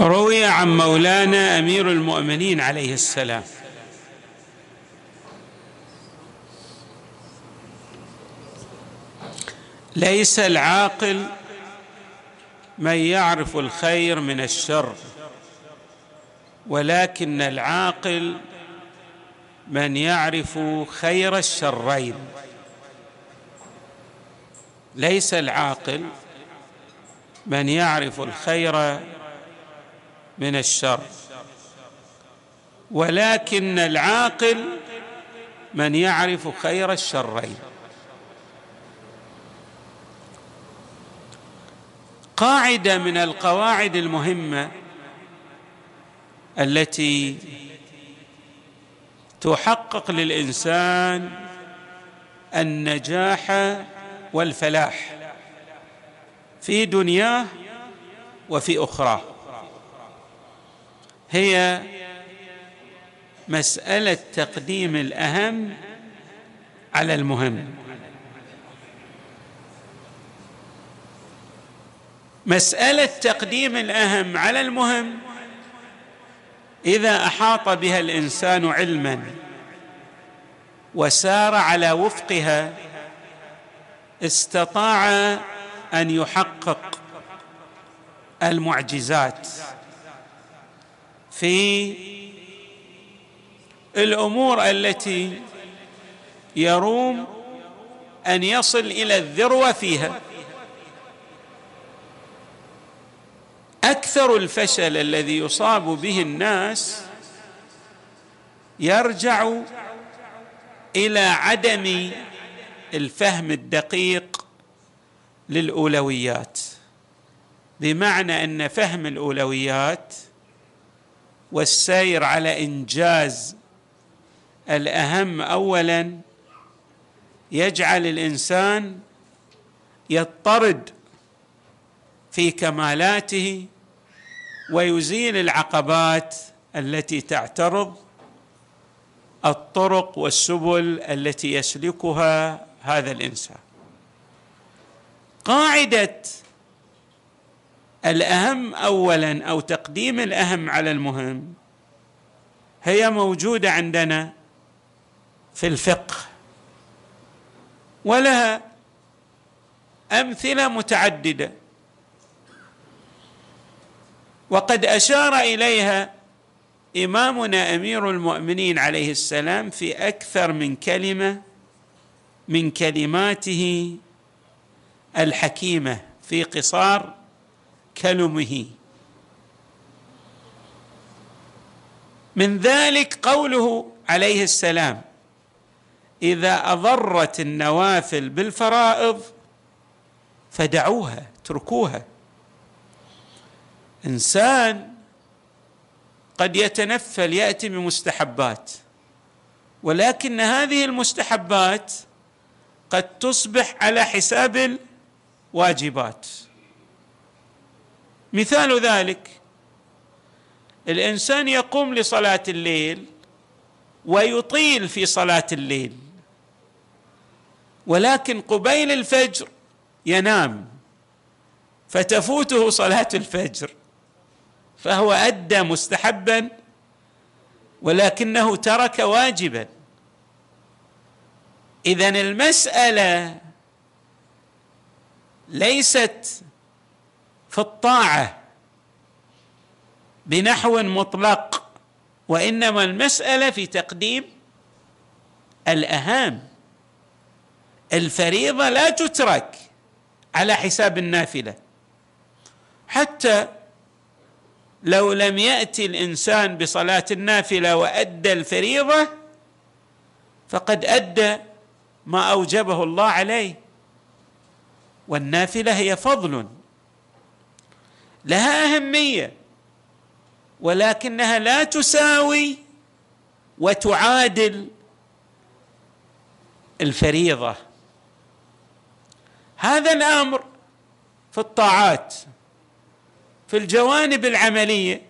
روي عن مولانا أمير المؤمنين عليه السلام. ليس العاقل من يعرف الخير من الشر ولكن العاقل من يعرف خير الشرين. ليس العاقل من يعرف الخير من الشر. ولكن العاقل من يعرف خير الشرين. قاعدة من القواعد المهمة التي تحقق للإنسان النجاح والفلاح في دنياه وفي أخراه. هي مسألة تقديم الأهم على المهم. مسألة تقديم الأهم على المهم إذا أحاط بها الإنسان علما وسار على وفقها استطاع أن يحقق المعجزات. في الأمور التي يروم أن يصل إلى الذروة فيها. أكثر الفشل الذي يصاب به الناس يرجع إلى عدم الفهم الدقيق للأولويات بمعنى أن فهم الأولويات والسير على إنجاز الأهم اولا يجعل الإنسان يضطرد في كمالاته ويزيل العقبات التي تعترض الطرق والسبل التي يسلكها هذا الإنسان. قاعدة الأهم اولا أو تقديم الأهم على المهم هي موجودة عندنا في الفقه ولها أمثلة متعددة وقد أشار إليها إمامنا أمير المؤمنين عليه السلام في أكثر من كلمة من كلماته الحكيمة في قصار كلمه من ذلك قوله عليه السلام إذا أضرت النوافل بالفرائض فدعوها اتركوها. إنسان قد يتنفل يأتي بمستحبات ولكن هذه المستحبات قد تصبح على حساب الواجبات. مثال ذلك. الإنسان يقوم لصلاة الليل ويطيل في صلاة الليل ولكن قبيل الفجر ينام فتفوته صلاة الفجر فهو أدى مستحبا ولكنه ترك واجبا. اذا المسألة ليست في الطاعة بنحو مطلق وإنما المسألة في تقديم الاهم الفريضة لا تترك على حساب النافلة. حتى لو لم يأتي الإنسان بصلاة النافلة وأدى الفريضة فقد أدى ما أوجبه الله عليه. والنافلة هي فضل لها أهمية ولكنها لا تساوي وتعادل الفريضة. هذا الأمر في الطاعات في الجوانب العملية.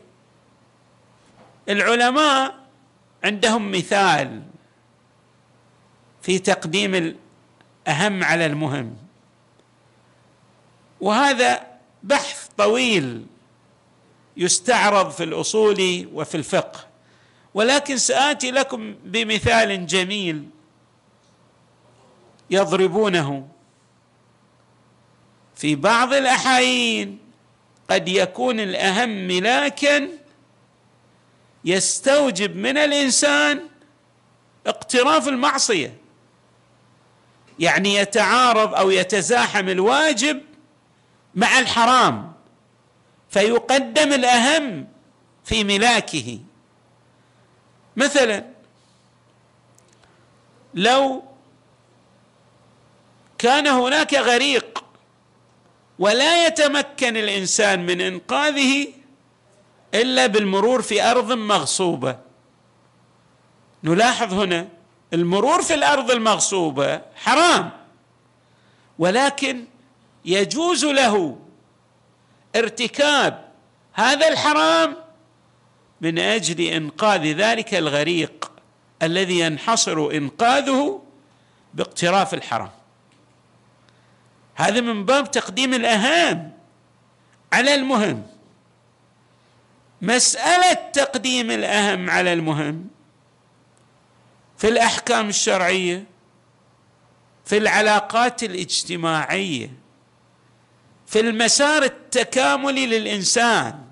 العلماء عندهم مثال في تقديم الأهم على المهم وهذا بحث طويل يستعرض في الأصول وفي الفقه. ولكن سآتي لكم بمثال جميل يضربونه. في بعض الأحايين قد يكون الأهم ملاكا يستوجب من الإنسان اقتراف المعصية. يعني يتعارض أو يتزاحم الواجب مع الحرام. فيقدم الأهم في ملاكه. مثلا لو كان هناك غريق ولا يتمكن الإنسان من إنقاذه إلا بالمرور في أرض مغصوبة. نلاحظ هنا المرور في الأرض المغصوبة حرام ولكن يجوز له ارتكاب هذا الحرام من أجل إنقاذ ذلك الغريق الذي ينحصر إنقاذه باقتراف الحرام. هذا من باب تقديم الأهم على المهم. مسألة تقديم الأهم على المهم في الأحكام الشرعية في العلاقات الاجتماعية في المسار التكاملي للإنسان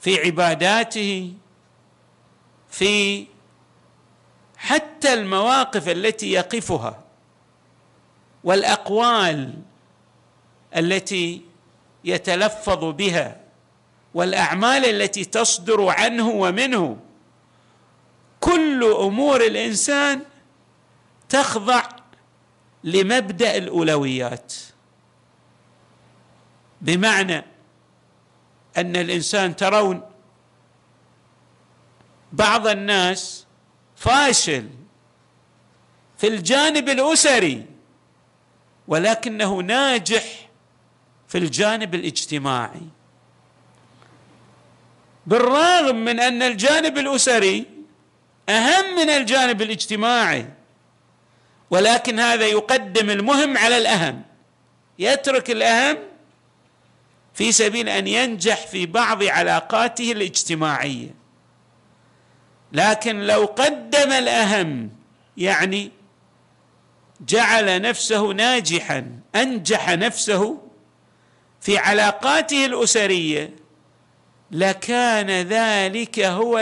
في عباداته في حتى المواقف التي يقفها والأقوال التي يتلفظ بها والأعمال التي تصدر عنه ومنه. كل أمور الإنسان تخضع لمبدأ الأولويات. بمعنى أن الإنسان ترون بعض الناس فاشل في الجانب الأسري ولكنه ناجح في الجانب الاجتماعي. بالرغم من أن الجانب الأسري أهم من الجانب الاجتماعي ولكن هذا يقدم المهم على الأهم. يترك الأهم في سبيل أن ينجح في بعض علاقاته الاجتماعية. لكن لو قدم الأهم يعني جعل نفسه ناجحا أنجح نفسه في علاقاته الأسرية لكان ذلك هو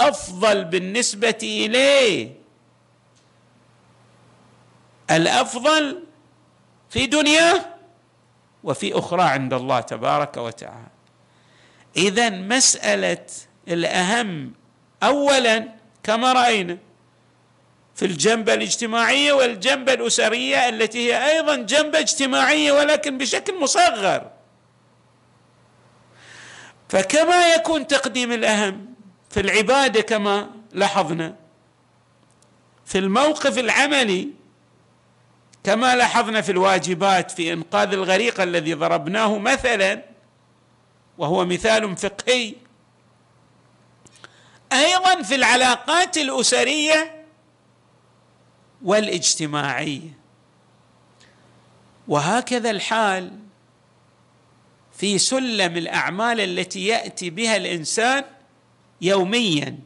الأفضل بالنسبة إليه. الأفضل في دنياه وفي أخرى عند الله تبارك وتعالى. اذا مسألة الأهم اولا كما رأينا في الجنبة الاجتماعية والجنبة الأسرية التي هي أيضا جنبة اجتماعية ولكن بشكل مصغر. فكما يكون تقديم الأهم في العبادة كما لاحظنا في الموقف العملي كما لاحظنا في الواجبات في إنقاذ الغريق الذي ضربناه مثلا وهو مثال فقهي. أيضا في العلاقات الأسرية والاجتماعية. وهكذا الحال في سلم الأعمال التي يأتي بها الإنسان يوميا.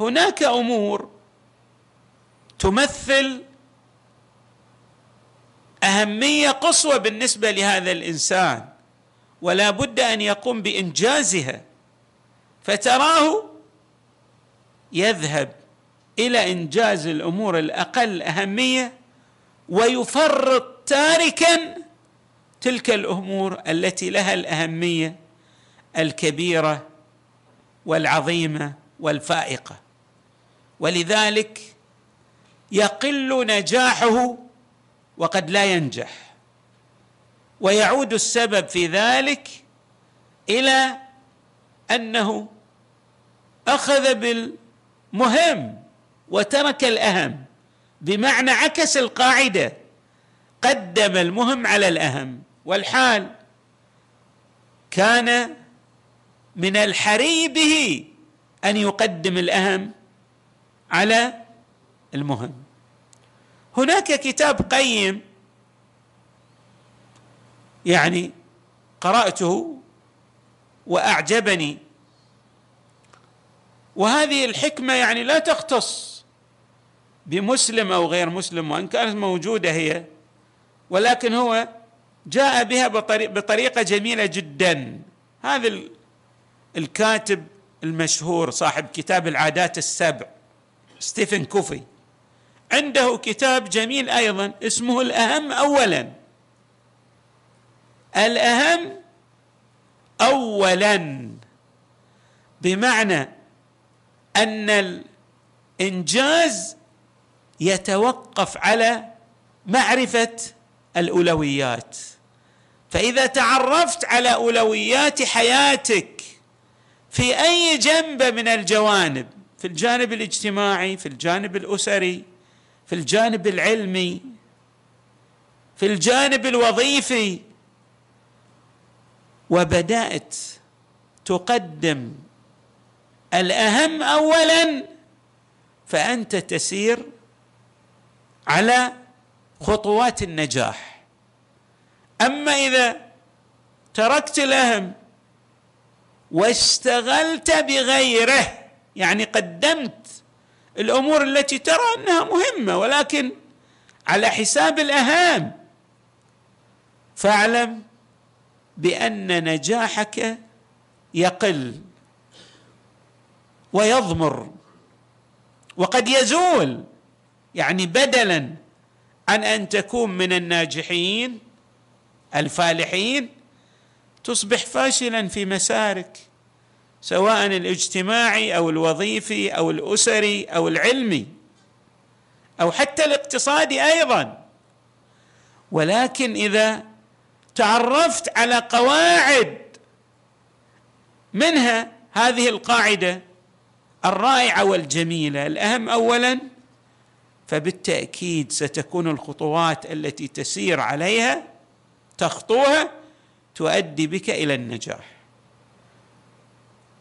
هناك أمور تمثل أهمية قصوى بالنسبة لهذا الإنسان ولا بد أن يقوم بإنجازها فتراه يذهب إلى إنجاز الأمور الأقل أهمية ويفرط تاركا تلك الأمور التي لها الأهمية الكبيرة والعظيمة والفائقة. ولذلك يقل نجاحه وقد لا ينجح. ويعود السبب في ذلك إلى أنه أخذ بالمهم وترك الأهم بمعنى عكس القاعدة قدم المهم على الأهم. والحال كان من الحري به أن يقدم الأهم على المهم. هناك كتاب قيم يعني قرأته وأعجبني. وهذه الحكمة يعني لا تختص بمسلم أو غير مسلم وإن كانت موجودة هي ولكن هو جاء بها بطريقة جميلة جدا. هذا الكاتب المشهور صاحب كتاب العادات السبع ستيفن كوفي. عنده كتاب جميل أيضا اسمه الأهم اولا. الأهم اولا بمعنى أن الإنجاز يتوقف على معرفة الأولويات. فإذا تعرفت على أولويات حياتك في أي جنب من الجوانب في الجانب الاجتماعي في الجانب الأسري في الجانب العلمي في الجانب الوظيفي. وبدأت تقدم الأهم اولا فأنت تسير على خطوات النجاح. أما إذا تركت الأهم واشتغلت بغيره يعني قدمت الأمور التي ترى أنها مهمة ولكن على حساب الاهم فاعلم بأن نجاحك يقل ويضمر وقد يزول يعني بدلا عن أن تكون من الناجحين الفالحين تصبح فاشلا في مسارك. سواء الاجتماعي أو الوظيفي أو الأسري أو العلمي أو حتى الاقتصادي أيضا. ولكن إذا تعرفت على قواعد منها هذه القاعدة الرائعة والجميلة. الأهم اولا فبالتأكيد ستكون الخطوات التي تسير عليها تخطوها تؤدي بك إلى النجاح.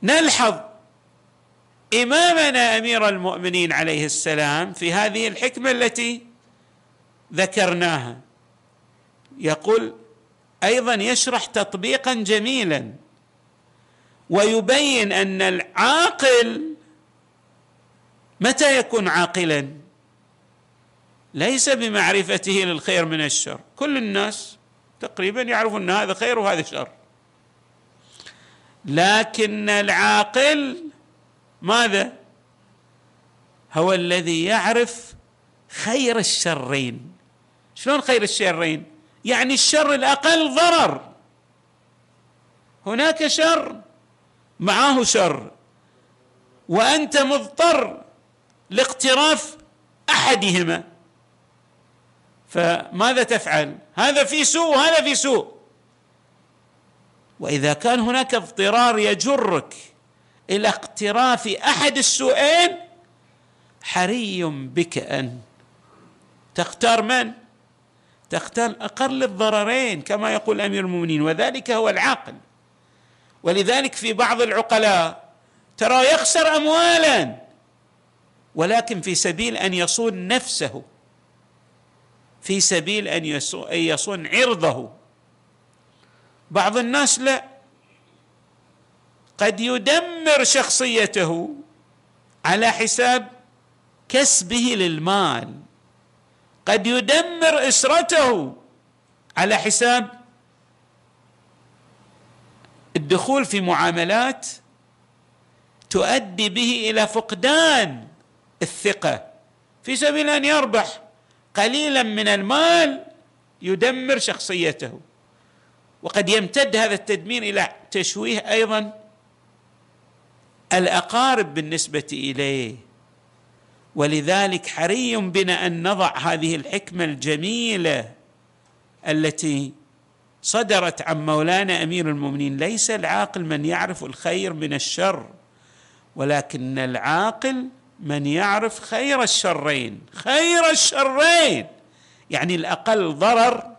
نلحظ إمامنا أمير المؤمنين عليه السلام في هذه الحكمة التي ذكرناها. يقول أيضا يشرح تطبيقا جميلا ويبين أن العاقل متى يكون عاقلا؟ ليس بمعرفته للخير من الشر. كل الناس تقريبا يعرفون إن هذا خير وهذا شر. لكن العاقل ماذا؟ هو الذي يعرف خير الشرين. شلون خير الشرين؟ يعني الشر الأقل ضرر. هناك شر معه شر. وأنت مضطر لاقتراف أحدهما. فماذا تفعل؟ هذا في سوء وهذا في سوء. وإذا كان هناك اضطرار يجرك إلى اقتراف أحد السوءين حري بك أن تختار من؟ تختار أقل الضررين كما يقول أمير المؤمنين وذلك هو العقل. ولذلك في بعض العقلاء ترى يخسر اموالا ولكن في سبيل أن يصون نفسه في سبيل أن يصون عرضه. بعض الناس لا. قد يدمر شخصيته على حساب كسبه للمال. قد يدمر أسرته على حساب الدخول في معاملات تؤدي به إلى فقدان الثقة. في سبيل أن يربح قليلا من المال يدمر شخصيته. وقد يمتد هذا التدمير إلى تشويه أيضا الأقارب بالنسبة إليه. ولذلك حري بنا أن نضع هذه الحكمة الجميلة التي صدرت عن مولانا أمير المؤمنين. ليس العاقل من يعرف الخير من الشر ولكن العاقل من يعرف خير الشرين. خير الشرين! يعني الأقل ضرر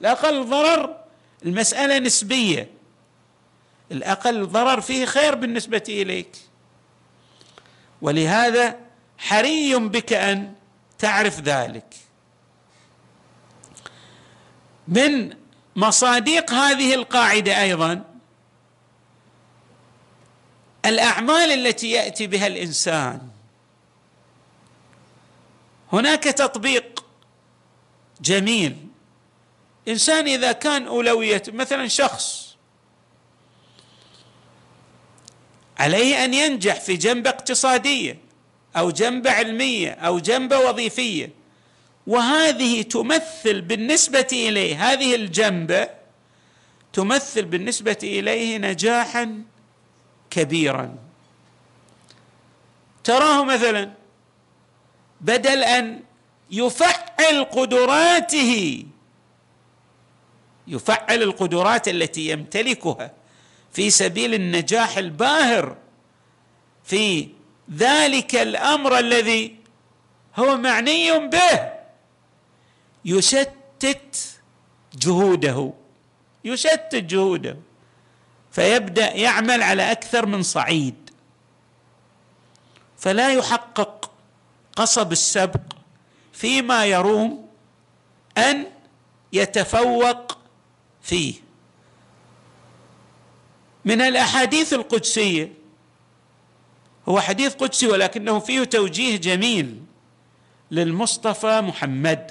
الأقل ضرر المسألة نسبية. الأقل ضرر فيه خير بالنسبة إليك. ولهذا حري بك أن تعرف ذلك. من مصادق هذه القاعدة أيضا الأعمال التي يأتي بها الإنسان. هناك تطبيق جميل إنسان إذا كان اولويته مثلا شخص عليه أن ينجح في جنبه اقتصادية أو جنبه علمية أو جنبه وظيفية وهذه تمثل بالنسبة إليه هذه الجنبه تمثل بالنسبة إليه نجاحا كبيرا. تراه مثلا بدل أن يفعل قدراته يفعل القدرات التي يمتلكها في سبيل النجاح الباهر في ذلك الأمر الذي هو معني به. يشتت جهوده يشتت جهوده فيبدأ يعمل على أكثر من صعيد. فلا يحقق قصب السبق فيما يروم أن يتفوق فيه. من الأحاديث القدسية هو حديث قدسي ولكنه فيه توجيه جميل للمصطفى محمد.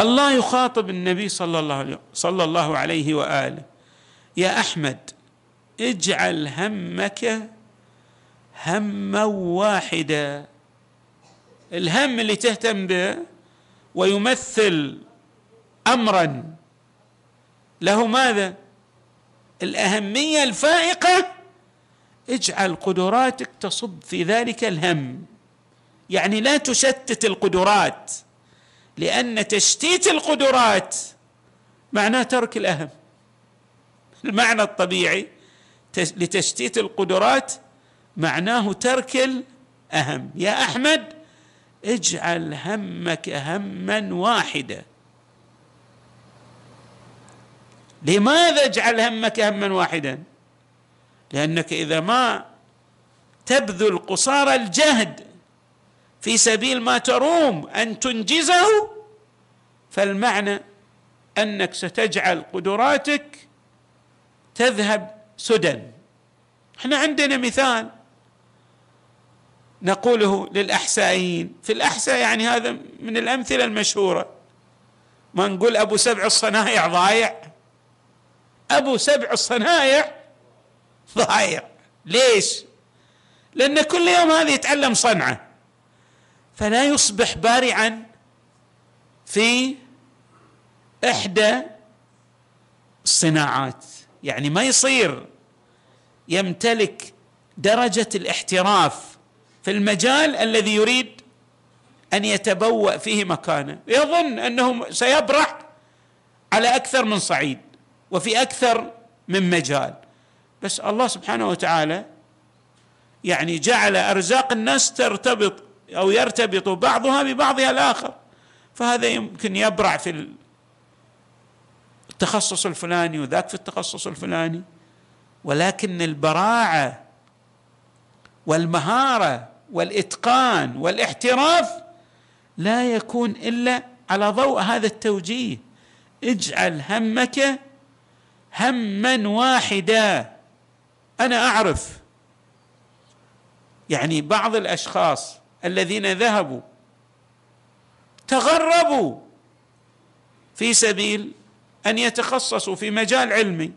الله يخاطب النبي صلى الله صلى الله عليه وآله. يا أحمد اجعل همك هما واحدا. الهم اللي تهتم به ويمثل امرا. له ماذا؟ الأهمية الفائقة اجعل قدراتك تصب في ذلك الهم. يعني لا تشتت القدرات لأن تشتيت القدرات معناه ترك الأهم. المعنى الطبيعي لتشتيت القدرات معناه ترك الأهم. يا أحمد اجعل همك هما واحدا. لماذا اجعل همك هما واحدا؟ لأنك إذا ما تبذل قصارى الجهد في سبيل ما تروم أن تنجزه فالمعنى أنك ستجعل قدراتك تذهب سدى. إحنا عندنا مثال. نقوله للأحسائيين. في الأحساء يعني هذا من الأمثلة المشهورة. ما نقول أبو سبع الصنايع ضايع. أبو سبع الصنايع ضايع. ليش؟ لأن كل يوم هذا يتعلم صنعة. فلا يصبح بارعا في إحدى الصناعات. يعني ما يصير يمتلك درجة الاحتراف في المجال الذي يريد أن يتبوأ فيه مكانه. يظن انه سيبرح على أكثر من صعيد وفي أكثر من مجال. بس الله سبحانه وتعالى يعني جعل أرزاق الناس ترتبط أو يرتبط بعضها ببعضها الآخر. فهذا يمكن يبرع في التخصص الفلاني وذاك في التخصص الفلاني. ولكن البراعة والمهارة والإتقان والاحتراف لا يكون إلا على ضوء هذا التوجيه. اجعل همك هما واحدا. أنا أعرف. يعني بعض الأشخاص الذين ذهبوا تغربوا في سبيل أن يتخصصوا في مجال علمي.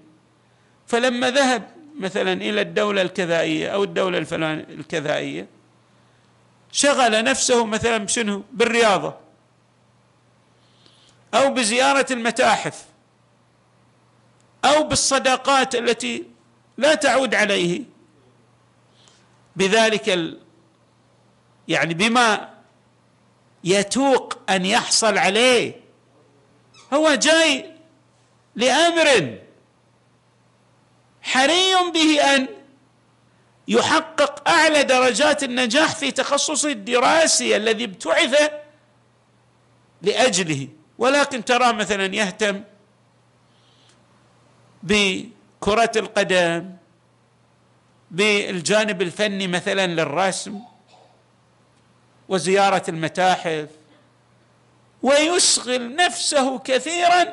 فلما ذهب مثلا إلى الدولة الكذائية أو الدولة الفلان الكذائية شغل نفسه مثلا بشنو؟ بالرياضة. أو بزيارة المتاحف. أو بالصداقات التي لا تعود عليه. بذلك ال... يعني بما يتوق أن يحصل عليه. هو جاي لأمر حري به أن يحقق أعلى درجات النجاح في تخصصه الدراسي الذي ابتعث لأجله. ولكن ترى مثلا يهتم بكرة القدم بالجانب الفني مثلا للرسم وزيارة المتاحف ويشغل نفسه كثيرا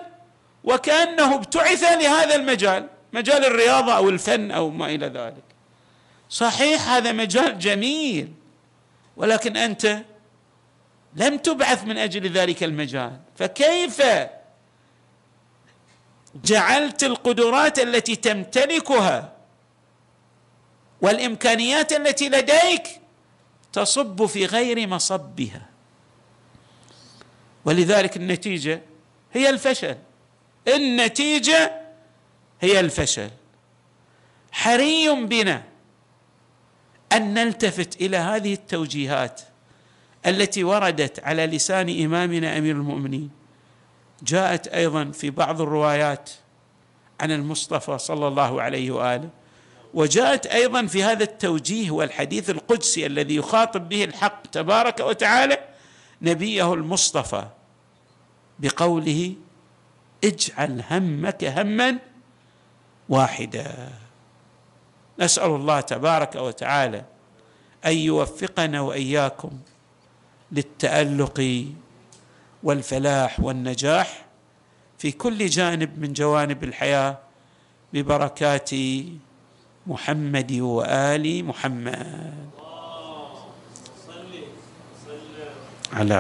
وكأنه ابتعث لهذا المجال مجال الرياضة أو الفن أو ما إلى ذلك. صحيح هذا مجال جميل. ولكن أنت لم تبعث من أجل ذلك المجال. فكيف جعلت القدرات التي تمتلكها والإمكانيات التي لديك تصب في غير مصبها؟ ولذلك النتيجة هي الفشل. النتيجة هي الفشل. حري بنا أن نلتفت إلى هذه التوجيهات التي وردت على لسان إمامنا أمير المؤمنين. جاءت أيضا في بعض الروايات عن المصطفى صلى الله عليه وآله وجاءت أيضا في هذا التوجيه والحديث القدسي الذي يخاطب به الحق تبارك وتعالى نبيه المصطفى بقوله اجعل همك هما واحدا. نسأل الله تبارك وتعالى أن يوفقنا وإياكم للتألق والفلاح والنجاح في كل جانب من جوانب الحياة ببركات محمد وآل محمد. على